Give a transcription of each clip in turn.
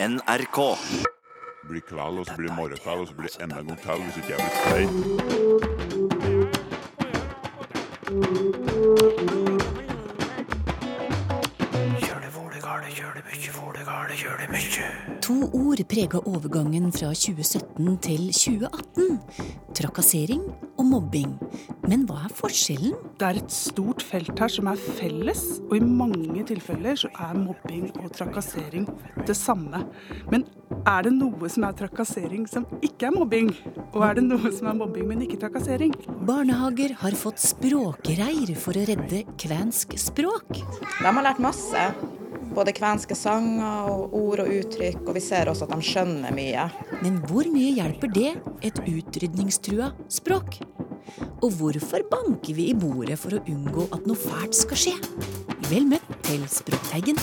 NRK. Det blir kveld, og så blir det morgenkveld, og så blir det enda en gang hvis ikke jeg blir stein. To ord prega overgangen fra 2017 til 2018. Trakassering og mobbing. Men hva er forskjellen? Det er et stort felt her som er felles, og i mange tilfeller så er mobbing og trakassering det samme. Men er det noe som er trakassering som ikke er mobbing? Og er det noe som er mobbing, men ikke trakassering? Barnehager har fått språkreir for å redde kvensk språk. De har lært masse. Både kvenske sanger og ord og uttrykk, og vi ser også at de skjønner mye. Men hvor mye hjelper det et utrydningstrua språk? Og hvorfor banker vi i bordet for å unngå at noe fælt skal skje? Vel møtt til Språkteigen.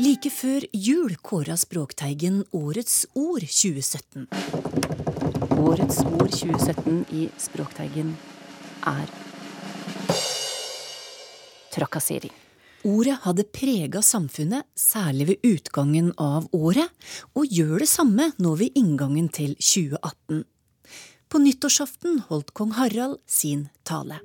Like før jul kåra Språkteigen Årets ord 2017. Årets ord 2017 i Språkteigen er trakassering. Ordet hadde prega samfunnet, særlig ved utgangen av året, og gjør det samme nå ved inngangen til 2018. På nyttårsaften holdt kong Harald sin tale.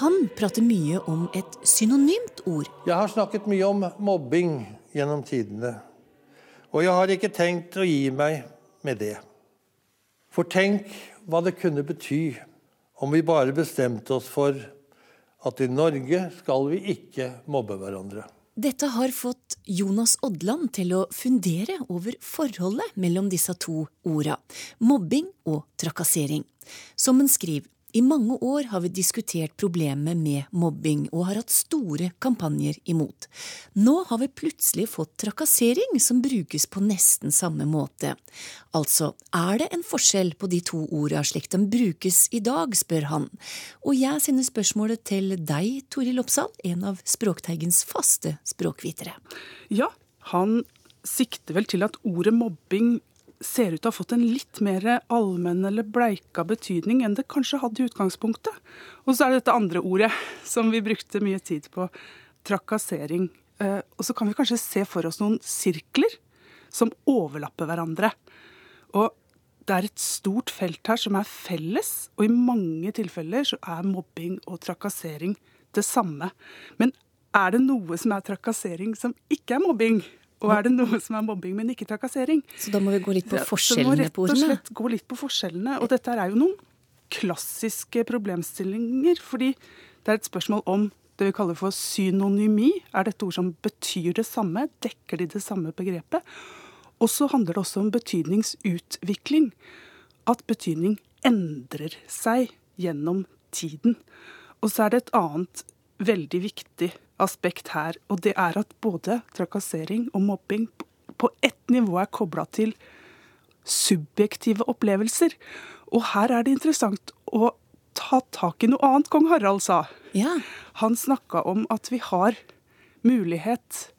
Han prater mye om et synonymt ord, Jeg har snakket mye om mobbing gjennom tidene, og jeg har ikke tenkt å gi meg med det. For tenk hva det kunne bety om vi bare bestemte oss for at i Norge skal vi ikke mobbe hverandre. Dette har fått Jonas Odland til å fundere over forholdet mellom disse to orda, mobbing og trakassering. Som han skriver, i mange år har vi diskutert problemet med mobbing og har hatt store kampanjer imot. Nå har vi plutselig fått trakassering som brukes på nesten samme måte. Altså, er det en forskjell på de to orda slik de brukes i dag, spør han. Og jeg sender spørsmålet til deg, Toril Oppsal, en av Språkteigens faste språkvitere. Ja, han sikter vel til at ordet mobbing ser ut til å ha fått en litt mer allmenn eller bleika betydning enn det kanskje hadde i utgangspunktet. Og så er det dette andre ordet som vi brukte mye tid på, trakassering. Eh, Og så kan vi kanskje se for oss noen sirkler som overlapper hverandre. Og det er et stort felt her som er felles, og i mange tilfeller så er mobbing og trakassering det samme. Men er det noe som er trakassering som ikke er mobbing? Og er det noe som er mobbing, men ikke trakassering? Så da må vi gå litt på Ja, så må forskjellene rett på og ordene. slett gå litt på forskjellene. Og dette er jo noen klassiske problemstillinger. Fordi det er et spørsmål om det vi kaller for synonymi. Er dette ord som betyr det samme? Dekker de det samme begrepet? Og så handler det også om betydningsutvikling. At betydning endrer seg gjennom tiden. Og så er det et annet veldig viktig aspekt her, og det er at både trakassering og mobbing på ett nivå er kobla til subjektive opplevelser. Og her er det interessant å ta tak i noe annet kong Harald sa. Ja, Han snakka om at vi har mulighet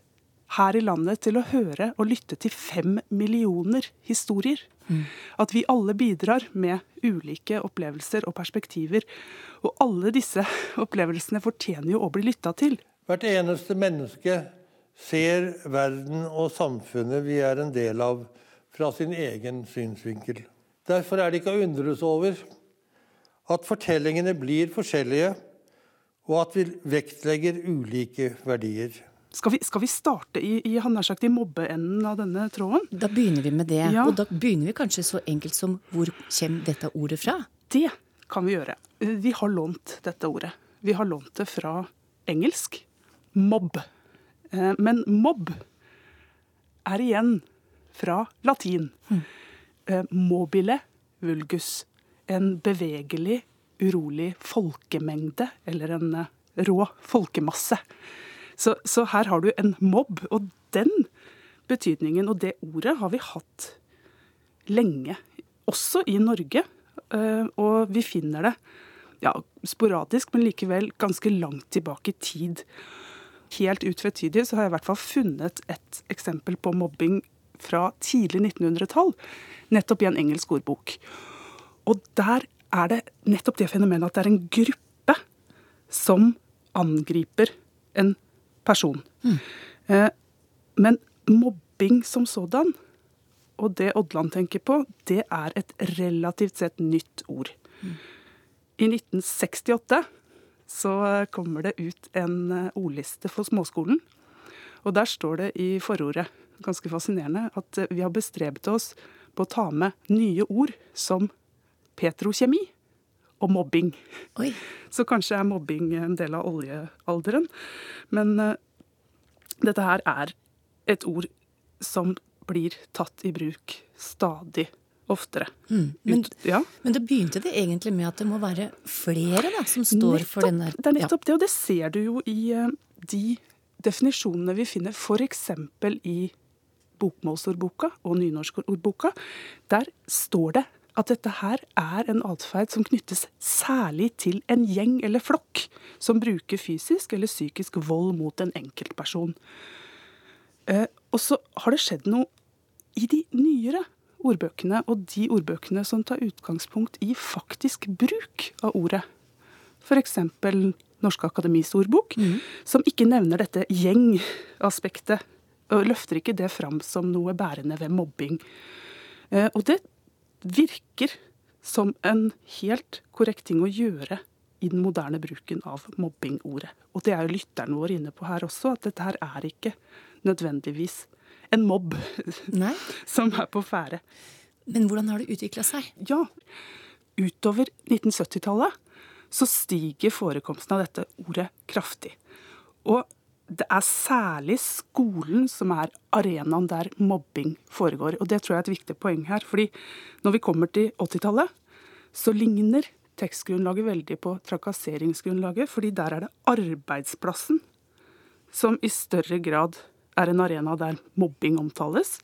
her i landet til å høre og lytte til fem millioner historier. At vi alle bidrar med ulike opplevelser og perspektiver. Og alle disse opplevelsene fortjener jo å bli lytta til. Hvert eneste menneske ser verden og samfunnet vi er en del av, fra sin egen synsvinkel. Derfor er det ikke å undres over at fortellingene blir forskjellige, og at vi vektlegger ulike verdier. Skal vi, skal vi starte i, i, han sagt, i mobbeenden av denne tråden? da begynner vi med det. Ja. Og da begynner vi kanskje så enkelt som hvor kommer dette ordet fra? Det kan vi gjøre. Vi har lånt dette ordet. Vi har lånt det fra engelsk. Mobb. Eh, Men mobb er igjen fra latin. Eh, Mobile vulgus. En bevegelig, urolig folkemengde, eller en eh, rå folkemasse. Så, så her har du en mobb, og den betydningen og det ordet har vi hatt lenge, også i Norge. Og vi finner det ja, sporadisk, men likevel ganske langt tilbake i tid. Helt utvetydig så har jeg i hvert fall funnet et eksempel på mobbing fra tidlig 1900-tall, nettopp i en engelsk ordbok. Og der er det nettopp det fenomenet at det er en gruppe som angriper en person. Eh, men mobbing som sådan, og det Odland tenker på, det er et relativt sett nytt ord. I 1968 så kommer det ut en eh, ordliste for småskolen. Og der står det i forordet, ganske fascinerende, at eh, vi har bestrebet oss på å ta med nye ord som petrokjemi og mobbing. Oi. Så kanskje er mobbing en del av oljealderen. Men uh, dette her er et ord som blir tatt i bruk stadig oftere. Mm. Men, Ut, ja. men da begynte det egentlig med at det må være flere da, som står for den der Det er nettopp det, og det ser du jo i eh, de definisjonene vi finner f.eks. i bokmålsordboka og nynorskordboka. Der står det at dette her er en atferd som knyttes særlig til en gjeng eller flokk som bruker fysisk eller psykisk vold mot en enkeltperson. Eh, og så har det skjedd noe i de nyere ordbøkene, og de ordbøkene som tar utgangspunkt i faktisk bruk av ordet. F.eks. Norske Akademis ordbok, som ikke nevner dette gjengaspektet. Og løfter ikke det fram som noe bærende ved mobbing. Eh, og det virker som en helt korrekt ting å gjøre i den moderne bruken av mobbingordet. Og det er jo lytterne våre inne på her også, at dette her er ikke nødvendigvis en mobb Nei, som er på ferde. men hvordan har det utvikla seg? Ja, utover 1970-tallet så stiger forekomsten av dette ordet kraftig. Og det er særlig skolen som er arenaen der mobbing foregår. Og det tror jeg er et viktig poeng her. fordi når vi kommer til 80-tallet, så ligner tekstgrunnlaget veldig på trakasseringsgrunnlaget, fordi der er det arbeidsplassen som i større grad er en arena der mobbing omtales.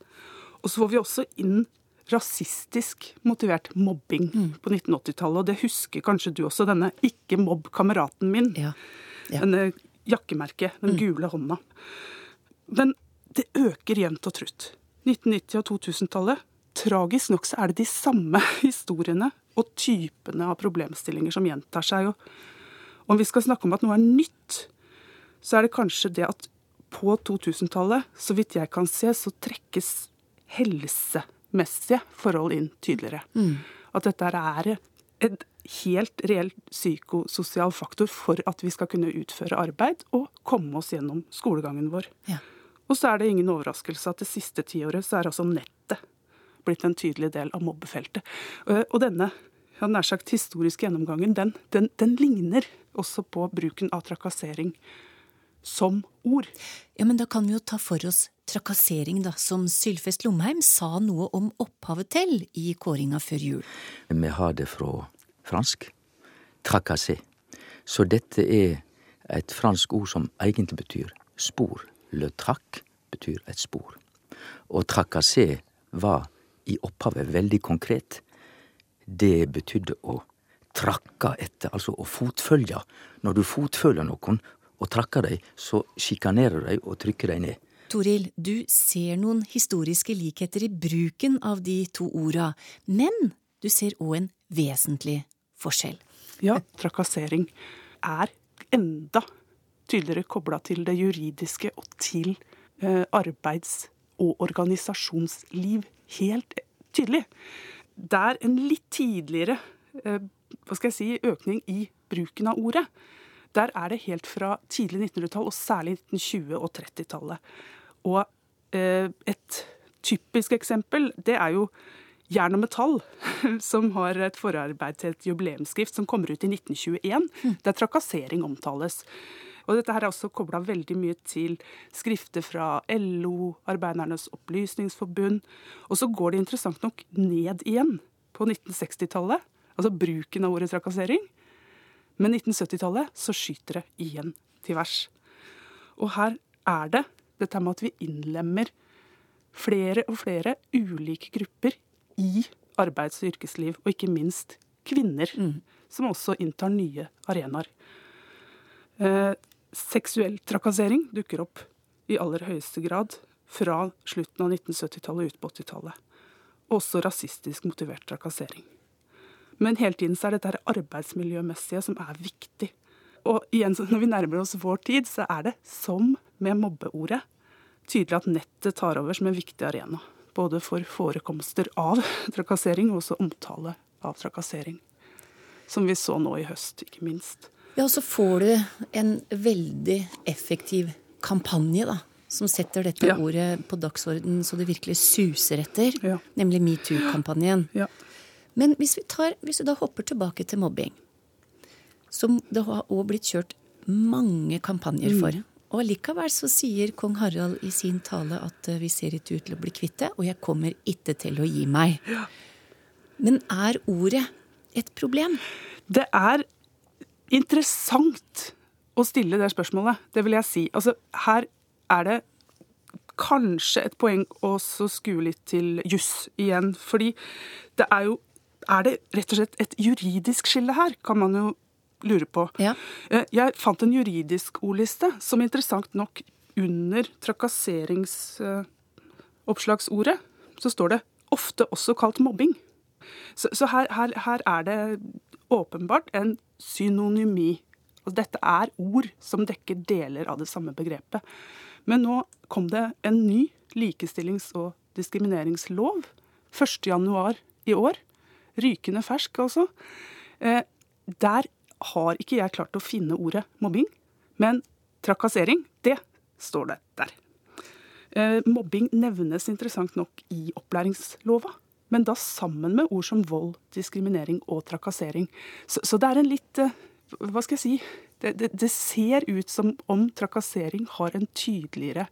Og så får vi også inn rasistisk motivert mobbing på 1980-tallet. Og det husker kanskje du også, denne 'ikke mobb kameraten min'. Ja. Ja. Denne jakkemerket, den gule hånda. Men det øker jevnt og trutt. 1990- og 2000-tallet. Tragisk nok så er det de samme historiene og typene av problemstillinger som gjentar seg. Og om vi skal snakke om at noe er nytt, så er det kanskje det at på 2000-tallet, så vidt jeg kan se, så trekkes helsemessige forhold inn tydeligere. At dette er en helt reell psykososial faktor for at vi skal kunne utføre arbeid og komme oss gjennom skolegangen vår. Ja. Og så er det ingen overraskelse at det siste tiåret så er altså nettet blitt en tydelig del av mobbefeltet. Eh, Og denne ja, nær sagt historiske gjennomgangen, den, den, den ligner også på bruken av trakassering som ord. Ja, men da kan vi jo ta for oss trakassering, da, som Sylfest Lomheim sa noe om opphavet til i kåringa før jul. Vi har det fra fransk. Tracassé. Så dette er et fransk ord som egentlig betyr spor. Le trac betyr et spor. Og tracassé var i opphavet veldig konkret. Det betydde å trakke etter, altså å fotfølge. Når du fotfølger noen og trakker dem, så sjikanerer de og trykker dem ned. Toril, du ser noen historiske likheter i bruken av de to orda, men du ser òg en vesentlig forskjell. Ja, trakassering er enda tydeligere kobla til det juridiske og til eh, arbeids- og organisasjonsliv. Helt tydelig. Det er en litt tidligere eh, hva skal jeg si, økning i bruken av ordet. Der er det helt fra tidlig 1900-tall, og særlig 1920- og 30-tallet. Og eh, et typisk eksempel, det er jo Jern og metall, som har et forarbeid til et jubileumsskrift som kommer ut i 1921, der trakassering omtales. Og dette her er også kobla veldig mye til skrifter fra LO, Arbeidernes opplysningsforbund. Og så går det interessant nok ned igjen på 1960-tallet, altså bruken av ordet trakassering. Men 1970-tallet så skyter det igjen til værs. Og her er det dette med at vi innlemmer flere og flere ulike grupper i arbeids- og yrkesliv, og ikke minst kvinner, som også inntar nye arenaer. Eh, seksuell trakassering dukker opp i aller høyeste grad fra slutten av 1970-tallet ut på 80-tallet. Også rasistisk motivert trakassering. Men hele tiden så er dette arbeidsmiljømessige som er viktig. og igjen, når vi nærmer oss vår tid, så er det som med mobbeordet tydelig at nettet tar over som en viktig arena. Både for forekomster av trakassering og også omtale av trakassering. Som vi så nå i høst, ikke minst. Ja, og så får du en veldig effektiv kampanje, da. Som setter dette ja. ordet på dagsordenen så det virkelig suser etter. Ja. Nemlig metoo-kampanjen. Ja. Men hvis vi, tar, hvis vi da hopper tilbake til mobbing, som det har òg blitt kjørt mange kampanjer mm. for. Og allikevel så sier kong Harald i sin tale at eh, vi ser ikke ut til å bli kvitt det, og jeg kommer ikke til å gi meg. Men er ordet et problem? Det er interessant å stille det spørsmålet. Det vil jeg si. Altså, her er det kanskje et poeng å skue litt til juss igjen. Fordi det er jo Er det rett og slett et juridisk skille her, kan man jo lure på. Ja. Eh, jeg fant en juridisk ordliste som interessant nok under trakasseringsoppslagsordet så står det ofte også kalt mobbing. Så, så her, her, her, er det åpenbart en synonymi. Og dette er ord som dekker deler av det samme begrepet. Men nå kom det en ny likestillings- og diskrimineringslov 1.1 i år. Rykende fersk, altså. Eh, der har ikke jeg klart å finne ordet mobbing, men trakassering, det står det der. Eh, mobbing nevnes interessant nok i opplæringslova, men da sammen med ord som vold, diskriminering og trakassering. Så, så det er en litt eh, Hva skal jeg si? Det, det, det, ser ut som om trakassering har en tydeligere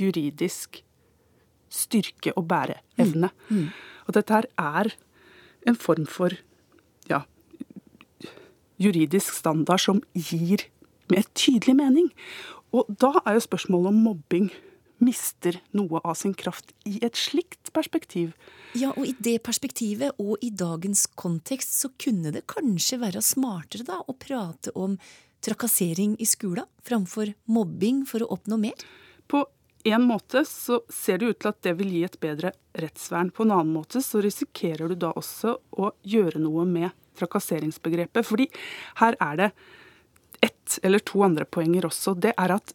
juridisk styrke og bæreevne. Mm. Mm. Og dette her er en form for ja, juridisk standard som gir mer tydelig mening. Og da er jo spørsmålet om mobbing mister noe av sin kraft i et slikt perspektiv. Ja, og i det perspektivet og i dagens kontekst så kunne det kanskje være smartere da å prate om trakassering i skolen framfor mobbing for å oppnå mer? På en måte så ser det ut til at det vil gi et bedre rettsvern. På en annen måte så risikerer du da også å gjøre noe med trakasseringsbegrepet. Fordi her er det ett eller to andre poenger også. Det er at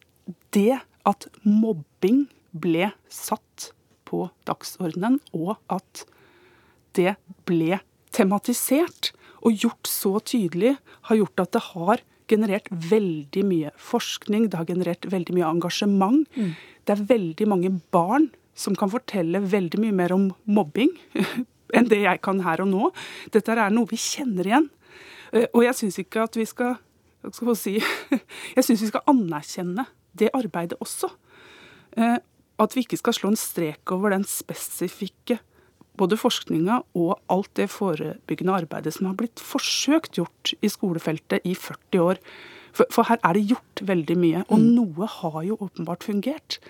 det at mobbing ble satt på dagsordenen, og at det ble tematisert og gjort så tydelig, har gjort at det har generert veldig mye forskning, det har generert veldig mye engasjement. Mm. Det er veldig mange barn som kan fortelle veldig mye mer om mobbing enn det jeg kan her og nå. Dette er noe vi kjenner igjen. Eh, og jeg syns ikke at vi skal, skal si, Jeg syns vi skal anerkjenne det arbeidet også. Eh, at vi ikke skal slå en strek over den spesifikke både forskninga og alt det forebyggende arbeidet som har blitt forsøkt gjort i skolefeltet i 40 år. For, for her er det gjort veldig mye, og mm. noe har jo åpenbart fungert.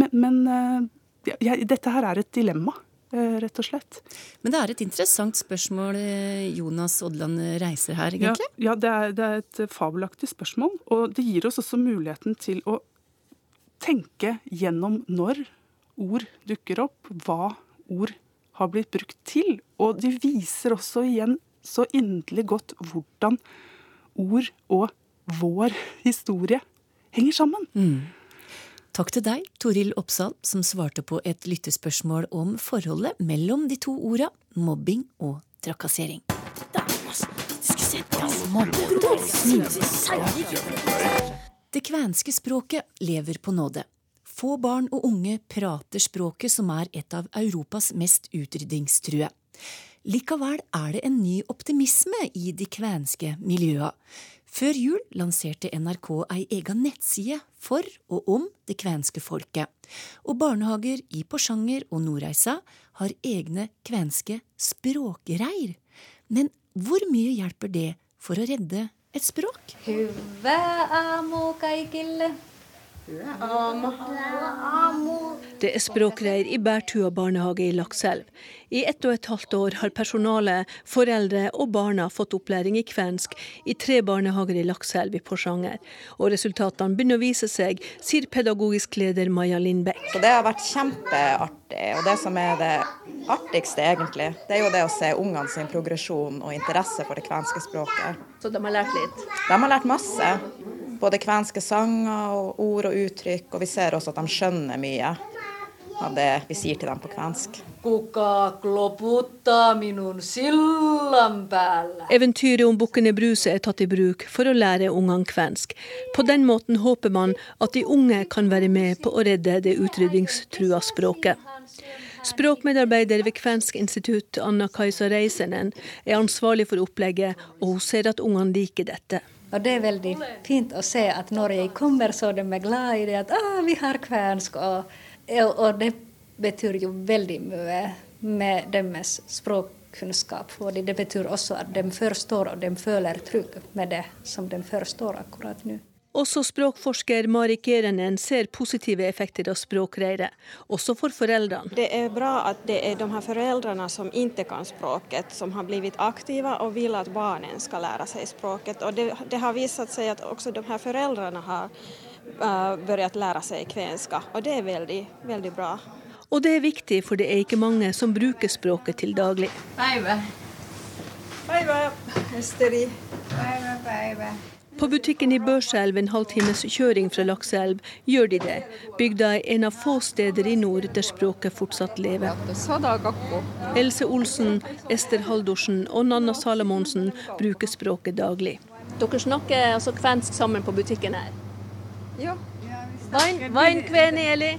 Men, men eh, ja, dette her er et dilemma. Eh, rett og slett. Men det er et interessant spørsmål eh, Jonas Odland reiser her, egentlig? Ja, ja det, er, det, er, et fabelaktig spørsmål. Og det gir oss også muligheten til å tenke gjennom når ord dukker opp, hva ord har blitt brukt til. Og de viser også igjen så inderlig godt hvordan ord og vår historie henger sammen. Mm. Takk til deg, Toril Oppsal, som svarte på et lyttespørsmål om forholdet mellom de to orda mobbing og trakassering. Det kvenske språket lever på nåde. Få barn og unge prater språket som er et av Europas mest utryddingstrue. Likevel er det en ny optimisme i de kvenske miljøa. Før jul lanserte NRK ei ega nettside for og om det kvenske folket. Og barnehager i Porsanger og Nordreisa har egne kvenske språkreir. Men hvor mye hjelper det for å redde et språk? Hyvää i kaikille. Det er språkreir i Bærtua barnehage i Lakselv. I ett og et halvt år har personalet, foreldre og barna fått opplæring i kvensk i tre barnehager i Lakselv i Porsanger. Og resultatene begynner å vise seg, sier pedagogisk leder Maja Lindbekk. Så det har vært kjempeartig. Og det som er det artigste, egentlig, det er jo det å se ungene sin progresjon og interesse for det kvenske språket. Så de har lært litt? De har lært masse. Både kvenske sanger og ord og uttrykk, og vi ser også at de skjønner mye av det vi sier til dem på kvensk. Eventyret om Bukkene Bruse er tatt i bruk for å lære ungene kvensk. På den måten håper man at de unge kan være med på å redde det utrydningstrua språket. Språkmedarbeider ved Kvensk institutt, Anna-Kajsa Reisenen, er ansvarlig for opplegget, og hun ser at ungene liker dette. Og Det er veldig fint å se at når jeg kommer, så de er glad i det at ah, vi har kvensk. Og, og det betyr jo veldig mye med deres språkkunnskap. For det betyr også at de forstår og de føler trygg med det som de forstår akkurat nå. Også språkforsker Mari Kerenen ser positive effekter av språkreiret, også for foreldrene. Det er bra at det er de her foreldrene som ikke kan språket, som har blitt aktive og vil at barna skal lære seg språket. Og det, det har vist seg at også de her foreldrene har uh, begynt lære seg kvenska, og det er veldig, veldig bra. Og det er viktig, for det er ikke mange som bruker språket til daglig. Päivä. Päivä, Esteri. På butikken i Børselv, en halvtimes kjøring fra Lakselv, gjør de det. Bygda er en av få steder i nord der språket fortsatt lever. Else Olsen, Ester Haldorsen og Nanna Salamonsen bruker språket daglig. Dere snakker altså kvensk sammen på butikken her? Ja. Vain kveni, eli?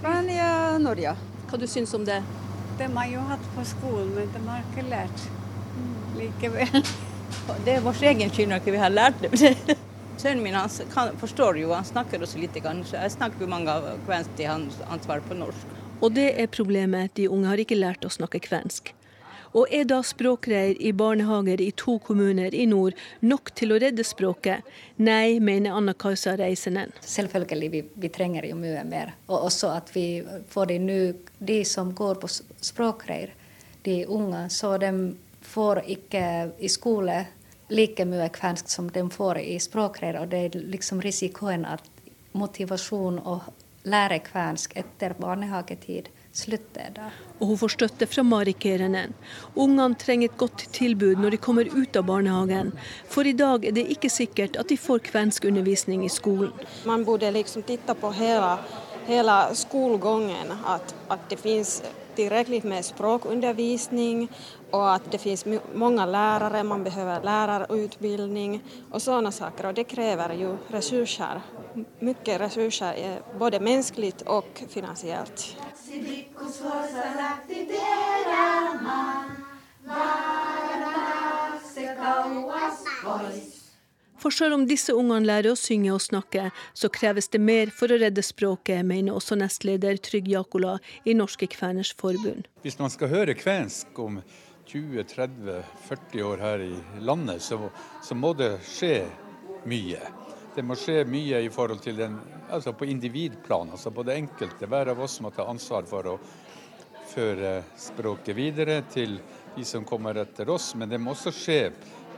Kvania Norge. Hva du syns om det? De har jo hatt på skolen, men de har ikke lært likevel. Det er vår egen skyld når vi har lært det. Sønnen min han kan, forstår jo, han snakker også litt. Kanskje. Jeg snakker jo mange av kvensk til hans ansvar på norsk. Og det er problemet, de unge har ikke lært å snakke kvensk. Og er da språkreir i barnehager i to kommuner i nord nok til å redde språket? Nei, mener Anna Kajsa Reisenen. Selvfølgelig, vi, vi trenger jo mye mer. Og også at vi får de nå, de som går på språkreir, de unge, så de får ikke i skole like mye kvensk som de får i språkreir. Og det er liksom risikoen at motivasjon å lære kvensk etter barnehagetid slutter da. Og hun får støtte fra Mari Kerenen. Ungene trenger et godt tilbud når de kommer ut av barnehagen. For i dag er det ikke sikkert at de får kvenskundervisning i skolen. Man burde liksom titte på hele, hele skolegangen, at, at det finnes tillräckligt med språkundervisning och att det finns många lärare, man behöver lärarutbildning och sådana saker. Och det kräver ju resurser, mycket resurser, både mänskligt och finansiellt. For selv om disse ungene lærer å synge og snakke, så kreves det mer for å redde språket, mener også nestleder Trygg Jakola i Norske Kveners Forbund. Hvis man skal høre kvensk om 20-30-40 år her i landet, så, så, må det skje mye. Det må skje mye i forhold til den, altså på individplan, altså på det enkelte. Hver av oss må ta ansvar for å føre språket videre til de som kommer etter oss, men det må også skje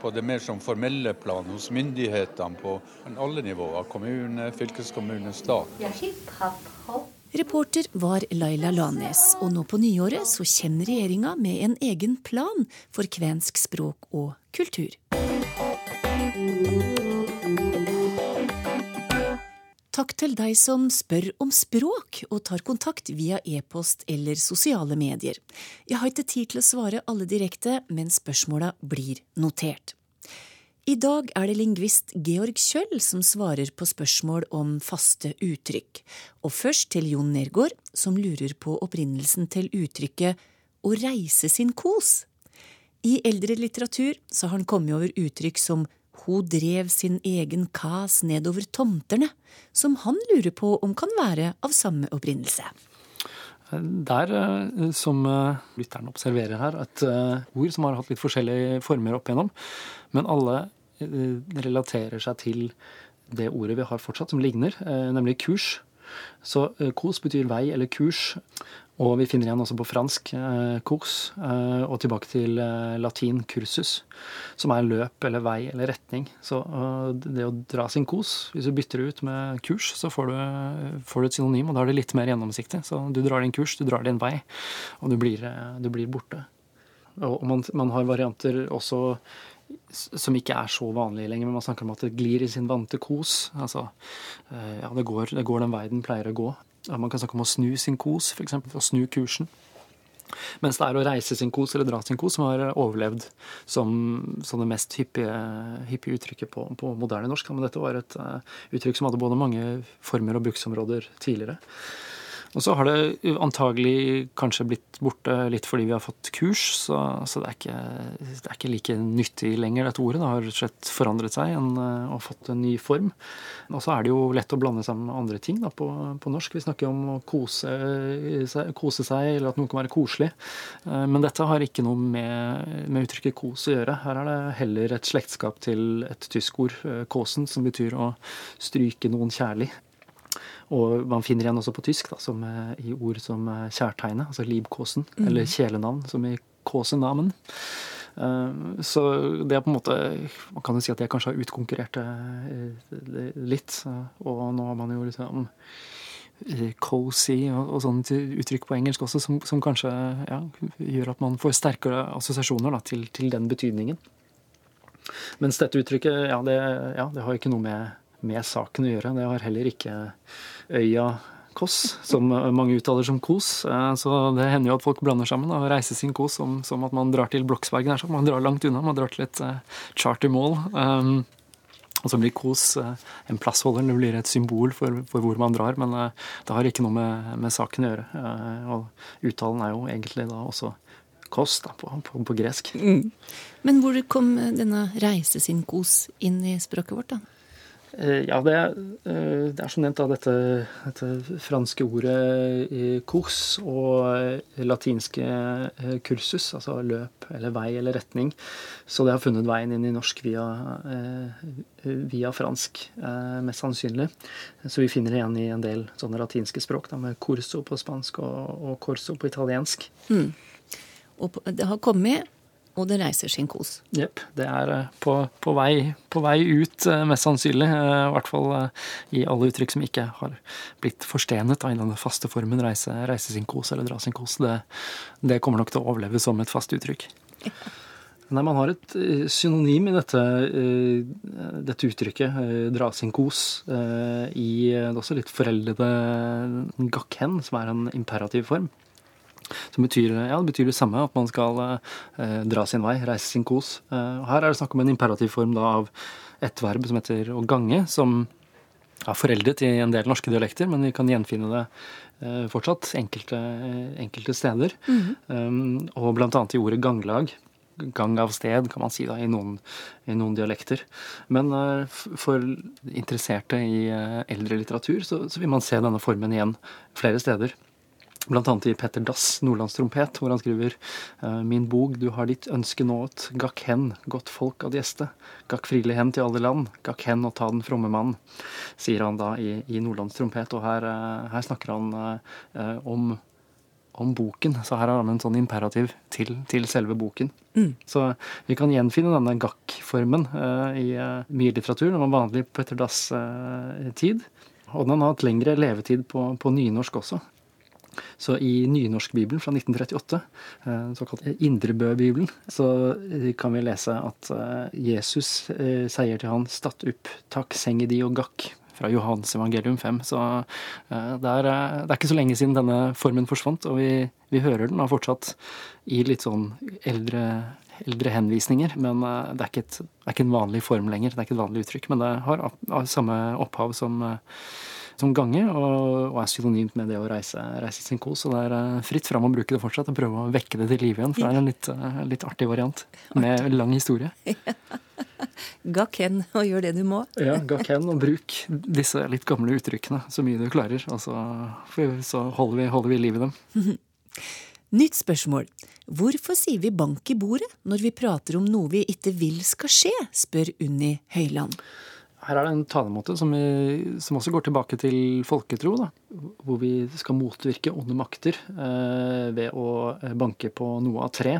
på det mer som formelle plan hos myndighetene på alle nivåer. Kommune, fylkeskommune, stat. Reporter var Laila Lanes, og nå på nyåret så kommer regjeringa med en egen plan for kvensk språk og kultur. Takk til deg som spør om språk og tar kontakt via e-post eller sosiale medier. Jeg har ikke tid til å svare alle direkte, men spørsmåla blir notert. I dag er det lingvist Georg Kjøll som svarer på spørsmål om faste uttrykk. Og først til Jon Nergård, som lurer på opprinnelsen til uttrykket å reise sin kos. I eldre litteratur så har han kommet over uttrykk som Ho drev sin egen kas nedover tomterne, som han lurer på om kan være av samme opprinnelse. Det er, eh, som eh, lytteren observerer her, et eh, ord som har hatt litt forskjellige former opp igjennom. Men alle relaterer seg til det ordet vi har fortsatt, som ligner, nemlig kurs. Så kos betyr vei eller kurs. Og vi finner igjen også på fransk eh, kurs, eh, og tilbake til eh, latin kursus, som er løp eller vei eller retning. Så det å dra sin kos, hvis du bytter det ut med kurs, så får du, får du, et synonym, og da er det litt mer gjennomsiktig. Så du drar din kurs, du drar din vei, og du blir, du blir borte. Og man, man, har varianter også som ikke er så vanlige lenger, men man snakker om at det glir i sin vante kos. Altså, ja, det går, det går den veien den pleier å gå. Man kan snakke om å snu sin kos, f.eks. Å snu kursen. Mens det er å reise sin kos eller dra sin kos som har overlevd som, som det mest hyppige, hyppige uttrykket på, på, moderne norsk. Men dette var et uh, uttrykk som hadde både mange former og bruksområder tidligere. Og så har det antagelig kanskje blitt borte litt fordi vi har fått kurs, så, så det, er ikke, det, er ikke, like nyttig lenger, dette ordet. Det har rett og slett forandret seg en, og fått en ny form. Og så er det jo lett å blande sammen med andre ting da, på, på, norsk. Vi snakker om å kose, kose, seg, eller at noe kan være koselig. Eh, men dette har ikke noe med, med uttrykket kos å gjøre. Her er det heller et slektskap til et tysk ord, kosen, som betyr å stryke noen kjærlig. Og man finner igjen også på tysk da, som, eh, i ord som kjærtegne, altså livkåsen, mm. eller kjælenavn, som i kåsenamen. Uh, så det er på en måte Man kan jo si at jeg kanskje har utkonkurrert det litt. Og nå har man jo liksom cozy og, og sånne uttrykk på engelsk også, som, som kanskje ja, gjør at man får sterkere assosiasjoner da, til, til, den betydningen. Mens dette uttrykket, ja det, ja, det har ikke noe med med saken å gjøre. Det har heller ikke øya Kåss, som mange uttaler som kos. Eh, så det hender jo at folk blander sammen og reiser sin kos som, som at man drar til Bloksberg. Så man drar langt unna. Man drar til et uh, chartermål. Um, og så blir kos en plassholder. Det blir et symbol for, for hvor man drar. Men det har ikke noe med, med saken å gjøre. og uttalen er jo egentlig da også da, på, på, på gresk. Mm. Men hvor kom denne reise sin kos inn i språket vårt, da? Eh, ja, det, eh, det, er som nevnt da, dette, dette franske ordet kurs og latinske eh, kursus, altså løp eller vei eller retning. Så det har funnet veien inn i norsk via, via fransk, mest sannsynlig. Så vi finner det igjen i en del sånne latinske språk, da, med corso på spansk og, og corso på italiensk. Mm. Og det har kommet og det reiser sin kos. Jepp. Det er eh, på, på, vei, på, vei, ut, eh, mest sannsynlig. Eh, I hvert fall i alle uttrykk som ikke har blitt forstenet av den faste formen reise, reise, sin kos eller dra sin kos. Det, det, kommer nok til å overleve som et fast uttrykk. Nei, Man har et synonym i dette, dette uttrykket, dra sin kos, i det også litt foreldede gakken, som er en imperativ form. Som betyr, ja, det betyr det samme, at man skal eh, dra sin vei, reise sin kos. Eh, her er det snakk om en imperativform da, av et verb som heter å gange, som er foreldet i en del norske dialekter, men vi kan gjenfinne det eh, fortsatt enkelte, enkelte steder. Mm -hmm. um, og annet i ordet ganglag. Gang av sted, kan man si da, i noen, i noen dialekter. Men uh, for interesserte i uh, eldre litteratur, så, så vil man se denne formen igjen flere steder. Annet i Petter Dass, Nordlandstrompet, hvor han skriver «Eh, Min bok, du har ditt ønske nået, gakk hen, godt folk ad gjeste, gakk frilig hen til alle land, gakk hen og ta den fromme mann, sier han da i, i Nordlandstrompet. Og her, eh, her, snakker han eh, om, om boken, så her har han en sånn imperativ til, til selve boken. Mm. Så vi kan gjenfinne denne gakk-formen eh, i uh, mye litteratur. Den var vanlig på Petter Dass' tid. Og den har hatt lengre levetid på, på nynorsk også. Så i Nynorskbibelen fra 1938, eh, såkalt Indrebø-bibelen, så eh, kan vi lese at eh, Jesus sier til han 'Statt opp, takk sengi di og gakk', fra Johans evangelium 5. Så det er, det er, ikke så lenge siden denne formen forsvant, og vi, vi hører den da fortsatt i litt sånn eldre, eldre henvisninger. Men det er, et, det er, ikke en vanlig form lenger, det er ikke et vanlig uttrykk. Men det har samme opphav som som gange, og, og, er synonymt med det å reise, reise sin kos. Så det er uh, fritt fram å bruke det fortsatt og prøve å vekke det til live igjen. For det er en litt, uh, litt artig variant med lang historie. Gakk hen og gjør det du må. ja, gakk hen og bruk disse litt gamle uttrykkene så mye du klarer. Og så, så holder, vi, holder vi liv i dem. Nytt spørsmål. Hvorfor sier vi bank i bordet når vi prater om noe vi ikke vil skal skje, spør Unni Høyland. Her er det en talemåte som, vi, som, også går tilbake til folketro, da, hvor vi skal motvirke onde makter eh, ved å eh, banke på noe av tre.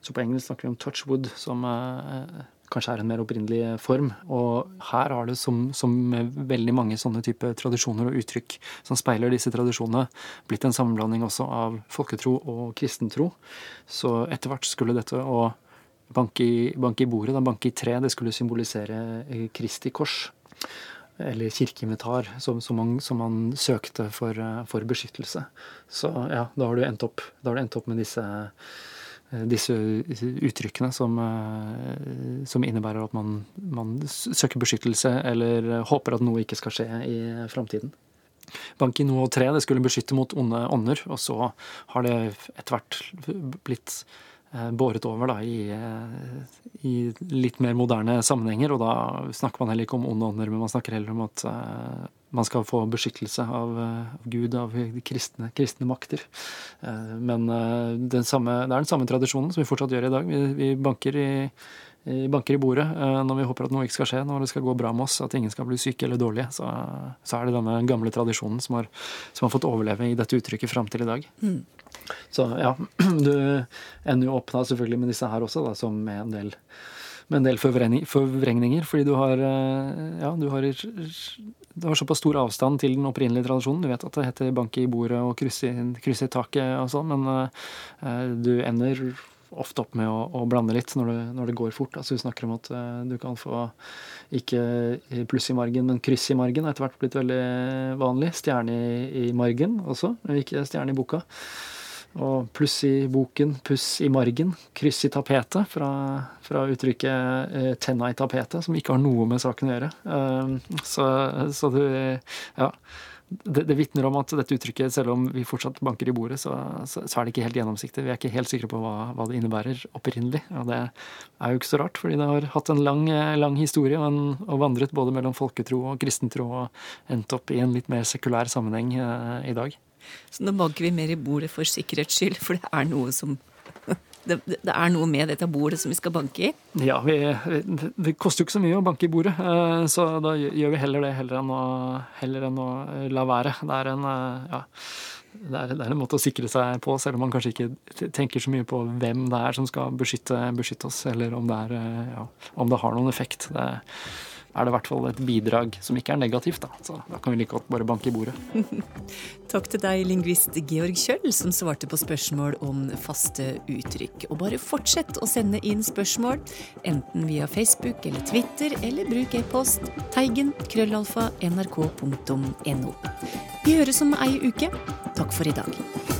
Så på engelsk snakker vi om touchwood, som eh, kanskje er en mer opprinnelig form. Og her har det, som, som med veldig mange sånne type tradisjoner og uttrykk som speiler disse tradisjonene, blitt en sammenblanding også av folketro og kristentro. Så etter hvert skulle dette å banke i, bank i bordet, da, bank i tre, det skulle symbolisere eh, Kristi kors. Eller kirkeinventar, som, som, man, som man søkte for, eh, for, beskyttelse. Så ja, da har du endt opp, da har du endt opp med disse, eh, disse uttrykkene som, som, innebærer at man, man, søker beskyttelse eller håper at noe ikke skal skje i framtiden. Bank i noe tre, det skulle beskytte mot onde ånder, og så har det etter hvert blitt båret over da, i, eh, i, litt mer moderne sammenhenger. Og da snakker man heller ikke om onde ånder, men man snakker heller om at uh, man skal få beskyttelse av, av Gud, av kristne, kristne makter. Uh, men uh, samme, det er den samme tradisjonen som vi fortsatt gjør i dag. Vi, vi banker i banker i bordet når vi håper at noe ikke skal skje, når det skal gå bra med oss, at ingen skal bli syke eller dårlige. Så, så er det denne gamle tradisjonen som har, som har fått overleve i dette uttrykket fram til i dag. Mm. Så ja, du ender jo opp da selvfølgelig med disse her også, da, som med en del, med en del forvrengninger. Fordi du har, eh, ja, du har, du har såpass stor avstand til den opprinnelige tradisjonen. Du vet at det heter banke i bordet og kryss i, i taket og sånn, men uh, du ender ofte opp med å, å blande litt når det, når det, går fort. Altså, du snakker om at uh, du kan få ikke pluss i margen, men kryss i margen. har Etter hvert blitt veldig vanlig. Stjerne i, i margen også, ikke stjerne i boka. Og pluss i boken, puss i margen, kryss i tapetet, fra, fra uttrykket eh, 'tenna i tapetet', som ikke har noe med saken å gjøre. Uh, så, så du Ja. Det, det vitner om at dette uttrykket, selv om vi fortsatt banker i bordet, så, så, så er det ikke helt gjennomsiktig. Vi er ikke helt sikre på hva, hva, det innebærer opprinnelig. Og det er jo ikke så rart, fordi det har hatt en lang, lang historie og, en, og vandret både mellom folketro og kristentro og endt opp i en litt mer sekulær sammenheng eh, i dag. Så nå banker vi mer i bordet for sikkerhets skyld, for det er noe som det, det, er noe med dette bordet som vi skal banke i? Ja, vi, det koster jo ikke så mye å banke i bordet, eh, så da gjør vi heller det heller enn å, heller enn å eh, la være. Det er en eh, ja, det er, det er, en måte å sikre seg på, selv om man kanskje ikke tenker så mye på hvem det er som skal beskytte, beskytte oss, eller om det, er, ja, om det har noen effekt. Det, er det i hvert fall et bidrag som ikke er negativt. Da. Så da kan vi like godt bare banke i bordet. Takk til deg, lingvist Georg Kjøll, som svarte på spørsmål om faste uttrykk. Og bare fortsett å sende inn spørsmål, enten via Facebook eller Twitter, eller bruk e-post teigen krøllalfa nrk.no. Vi høres om ei uke. Takk for i dag.